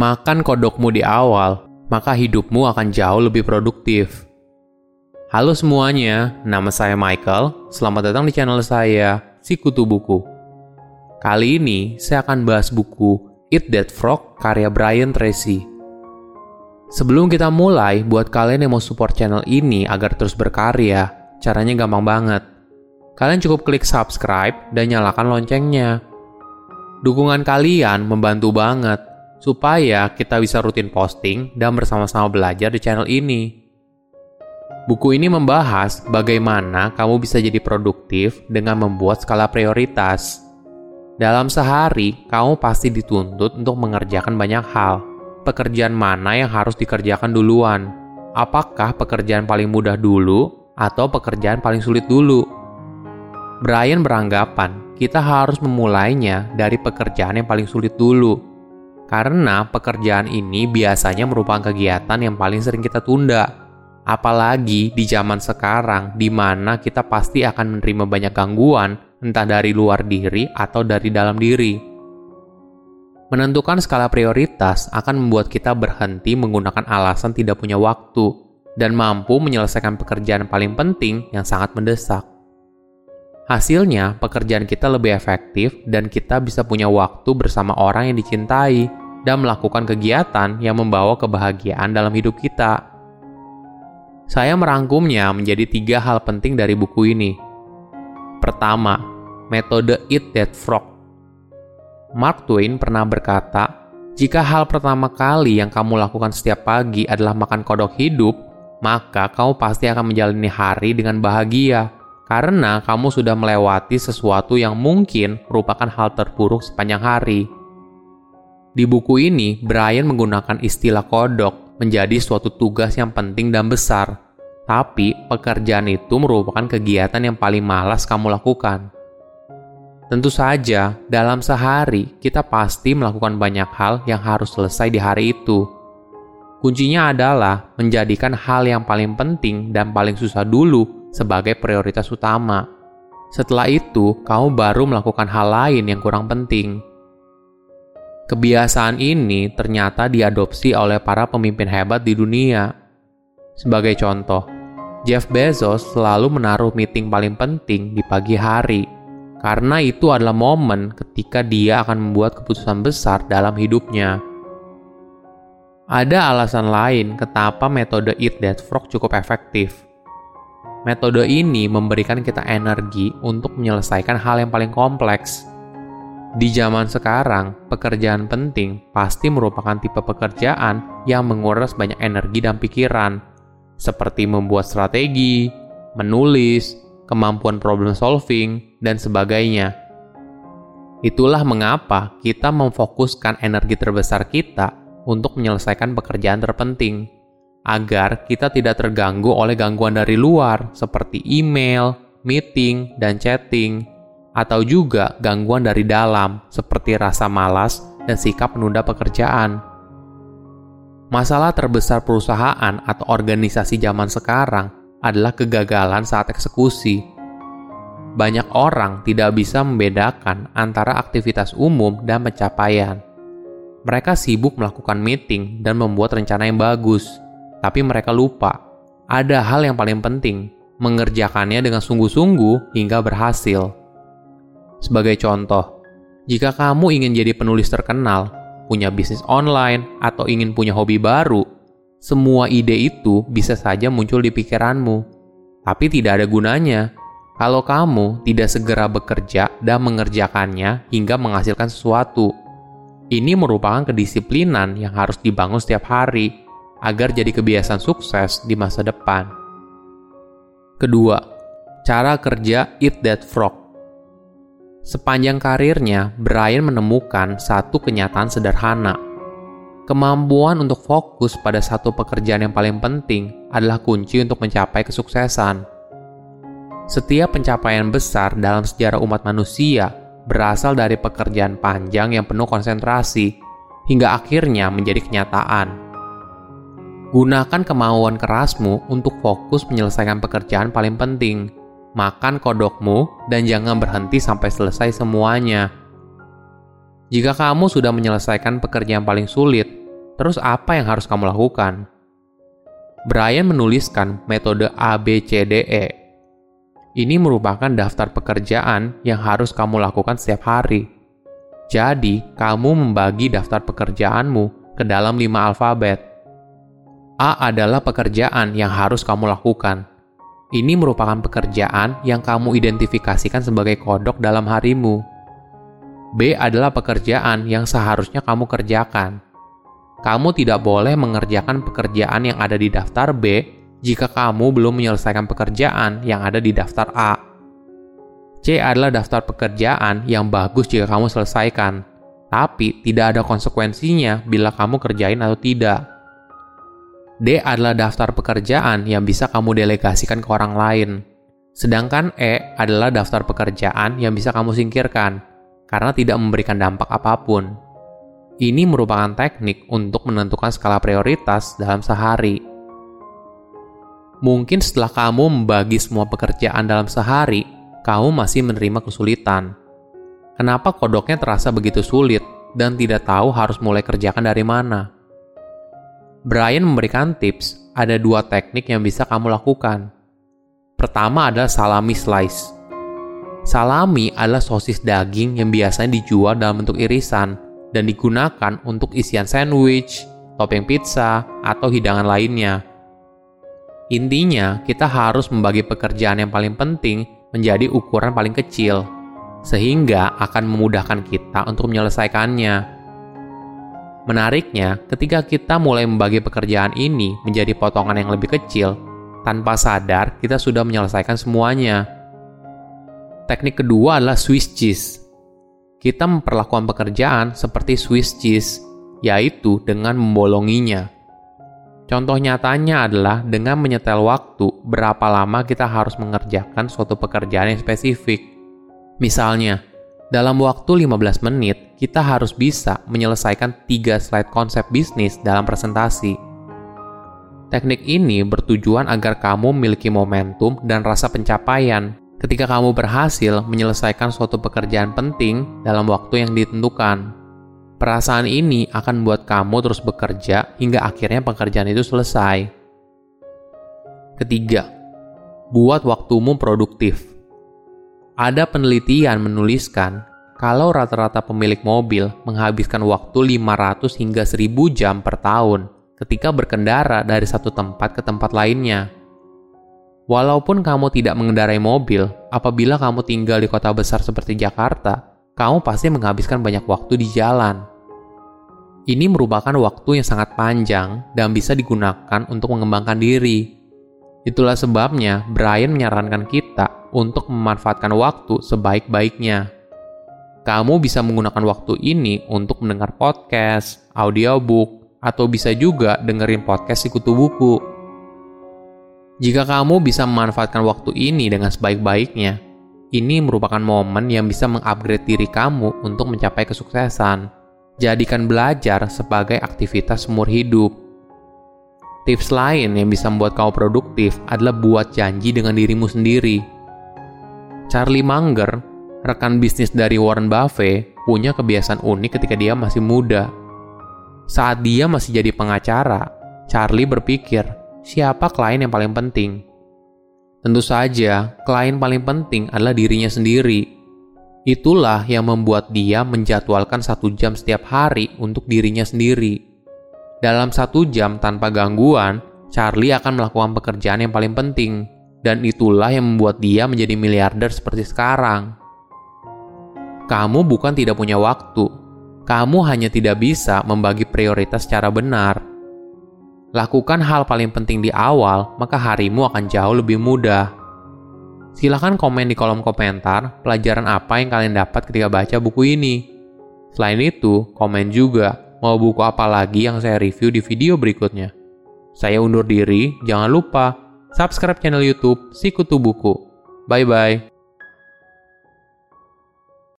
Makan kodokmu di awal, maka hidupmu akan jauh lebih produktif. Halo semuanya, nama saya Michael. Selamat datang di channel saya, Si Kutu Buku. Kali ini saya akan bahas buku Eat That Frog karya Brian Tracy. Sebelum kita mulai, buat kalian yang mau support channel ini agar terus berkarya, caranya gampang banget. Kalian cukup klik subscribe dan nyalakan loncengnya. Dukungan kalian membantu banget supaya kita bisa rutin posting dan bersama-sama belajar di channel ini. Buku ini membahas bagaimana kamu bisa jadi produktif dengan membuat skala prioritas. Dalam sehari, kamu pasti dituntut untuk mengerjakan banyak hal pekerjaan mana yang harus dikerjakan duluan. Apakah pekerjaan paling mudah dulu atau pekerjaan paling sulit dulu? Brian beranggapan kita harus memulainya dari pekerjaan yang paling sulit dulu. Karena pekerjaan ini biasanya merupakan kegiatan yang paling sering kita tunda. Apalagi di zaman sekarang di mana kita pasti akan menerima banyak gangguan entah dari luar diri atau dari dalam diri. Menentukan skala prioritas akan membuat kita berhenti menggunakan alasan tidak punya waktu dan mampu menyelesaikan pekerjaan paling penting yang sangat mendesak. Hasilnya, pekerjaan kita lebih efektif dan kita bisa punya waktu bersama orang yang dicintai dan melakukan kegiatan yang membawa kebahagiaan dalam hidup kita. Saya merangkumnya menjadi tiga hal penting dari buku ini. Pertama, metode Eat That Frog Mark Twain pernah berkata, "Jika hal pertama kali yang kamu lakukan setiap pagi adalah makan kodok hidup, maka kamu pasti akan menjalani hari dengan bahagia karena kamu sudah melewati sesuatu yang mungkin merupakan hal terburuk sepanjang hari." Di buku ini, Brian menggunakan istilah kodok menjadi suatu tugas yang penting dan besar, tapi pekerjaan itu merupakan kegiatan yang paling malas kamu lakukan. Tentu saja, dalam sehari kita pasti melakukan banyak hal yang harus selesai di hari itu. Kuncinya adalah menjadikan hal yang paling penting dan paling susah dulu sebagai prioritas utama. Setelah itu, kamu baru melakukan hal lain yang kurang penting. Kebiasaan ini ternyata diadopsi oleh para pemimpin hebat di dunia. Sebagai contoh, Jeff Bezos selalu menaruh meeting paling penting di pagi hari karena itu adalah momen ketika dia akan membuat keputusan besar dalam hidupnya. Ada alasan lain kenapa metode Eat That Frog cukup efektif. Metode ini memberikan kita energi untuk menyelesaikan hal yang paling kompleks. Di zaman sekarang, pekerjaan penting pasti merupakan tipe pekerjaan yang menguras banyak energi dan pikiran, seperti membuat strategi, menulis, kemampuan problem solving, dan sebagainya. Itulah mengapa kita memfokuskan energi terbesar kita untuk menyelesaikan pekerjaan terpenting, agar kita tidak terganggu oleh gangguan dari luar seperti email, meeting, dan chatting, atau juga gangguan dari dalam seperti rasa malas dan sikap menunda pekerjaan. Masalah terbesar perusahaan atau organisasi zaman sekarang adalah kegagalan saat eksekusi. Banyak orang tidak bisa membedakan antara aktivitas umum dan pencapaian. Mereka sibuk melakukan meeting dan membuat rencana yang bagus, tapi mereka lupa ada hal yang paling penting: mengerjakannya dengan sungguh-sungguh hingga berhasil. Sebagai contoh, jika kamu ingin jadi penulis terkenal, punya bisnis online, atau ingin punya hobi baru, semua ide itu bisa saja muncul di pikiranmu, tapi tidak ada gunanya kalau kamu tidak segera bekerja dan mengerjakannya hingga menghasilkan sesuatu. Ini merupakan kedisiplinan yang harus dibangun setiap hari agar jadi kebiasaan sukses di masa depan. Kedua, cara kerja Eat That Frog. Sepanjang karirnya, Brian menemukan satu kenyataan sederhana – Kemampuan untuk fokus pada satu pekerjaan yang paling penting adalah kunci untuk mencapai kesuksesan. Setiap pencapaian besar dalam sejarah umat manusia berasal dari pekerjaan panjang yang penuh konsentrasi hingga akhirnya menjadi kenyataan. Gunakan kemauan kerasmu untuk fokus menyelesaikan pekerjaan paling penting. Makan kodokmu dan jangan berhenti sampai selesai semuanya. Jika kamu sudah menyelesaikan pekerjaan paling sulit, Terus apa yang harus kamu lakukan? Brian menuliskan metode ABCDE. Ini merupakan daftar pekerjaan yang harus kamu lakukan setiap hari. Jadi, kamu membagi daftar pekerjaanmu ke dalam lima alfabet. A adalah pekerjaan yang harus kamu lakukan. Ini merupakan pekerjaan yang kamu identifikasikan sebagai kodok dalam harimu. B adalah pekerjaan yang seharusnya kamu kerjakan kamu tidak boleh mengerjakan pekerjaan yang ada di daftar B jika kamu belum menyelesaikan pekerjaan yang ada di daftar A. C adalah daftar pekerjaan yang bagus jika kamu selesaikan, tapi tidak ada konsekuensinya bila kamu kerjain atau tidak. D adalah daftar pekerjaan yang bisa kamu delegasikan ke orang lain. Sedangkan E adalah daftar pekerjaan yang bisa kamu singkirkan karena tidak memberikan dampak apa pun. Ini merupakan teknik untuk menentukan skala prioritas dalam sehari. Mungkin setelah kamu membagi semua pekerjaan dalam sehari, kamu masih menerima kesulitan. Kenapa kodoknya terasa begitu sulit dan tidak tahu harus mulai kerjakan dari mana? Brian memberikan tips, ada dua teknik yang bisa kamu lakukan. Pertama adalah salami slice. Salami adalah sosis daging yang biasanya dijual dalam bentuk irisan dan digunakan untuk isian sandwich, topping pizza, atau hidangan lainnya. Intinya, kita harus membagi pekerjaan yang paling penting menjadi ukuran paling kecil, sehingga akan memudahkan kita untuk menyelesaikannya. Menariknya, ketika kita mulai membagi pekerjaan ini menjadi potongan yang lebih kecil, tanpa sadar kita sudah menyelesaikan semuanya. Teknik kedua adalah Swiss cheese kita memperlakukan pekerjaan seperti Swiss cheese, yaitu dengan membolonginya. Contoh nyatanya adalah dengan menyetel waktu berapa lama kita harus mengerjakan suatu pekerjaan yang spesifik. Misalnya, dalam waktu 15 menit, kita harus bisa menyelesaikan 3 slide konsep bisnis dalam presentasi. Teknik ini bertujuan agar kamu memiliki momentum dan rasa pencapaian ketika kamu berhasil menyelesaikan suatu pekerjaan penting dalam waktu yang ditentukan. Perasaan ini akan membuat kamu terus bekerja hingga akhirnya pekerjaan itu selesai. Ketiga, buat waktumu produktif. Ada penelitian menuliskan kalau rata-rata pemilik mobil menghabiskan waktu 500 hingga 1000 jam per tahun ketika berkendara dari satu tempat ke tempat lainnya. Walaupun kamu tidak mengendarai mobil, apabila kamu tinggal di kota besar seperti Jakarta, kamu pasti menghabiskan banyak waktu di jalan. Ini merupakan waktu yang sangat panjang dan bisa digunakan untuk mengembangkan diri. Itulah sebabnya Brian menyarankan kita untuk memanfaatkan waktu sebaik-baiknya. Kamu bisa menggunakan waktu ini untuk mendengar podcast, audiobook, atau bisa juga dengerin podcast di kutu buku. Jika kamu bisa memanfaatkan waktu ini dengan sebaik-baiknya, ini merupakan momen yang bisa mengupgrade diri kamu untuk mencapai kesuksesan. Jadikan belajar sebagai aktivitas seumur hidup. Tips lain yang bisa membuat kamu produktif adalah buat janji dengan dirimu sendiri. Charlie Munger, rekan bisnis dari Warren Buffett, punya kebiasaan unik ketika dia masih muda. Saat dia masih jadi pengacara, Charlie berpikir, siapa klien yang paling penting? Tentu saja, klien paling penting adalah dirinya sendiri. Itulah yang membuat dia menjadwalkan satu jam setiap hari untuk dirinya sendiri. Dalam satu jam tanpa gangguan, Charlie akan melakukan pekerjaan yang paling penting, dan itulah yang membuat dia menjadi miliarder seperti sekarang. Kamu bukan tidak punya waktu, kamu hanya tidak bisa membagi prioritas secara benar. Lakukan hal paling penting di awal, maka harimu akan jauh lebih mudah. Silahkan komen di kolom komentar pelajaran apa yang kalian dapat ketika baca buku ini. Selain itu, komen juga mau buku apa lagi yang saya review di video berikutnya. Saya undur diri, jangan lupa subscribe channel YouTube Sikutu Buku. Bye bye.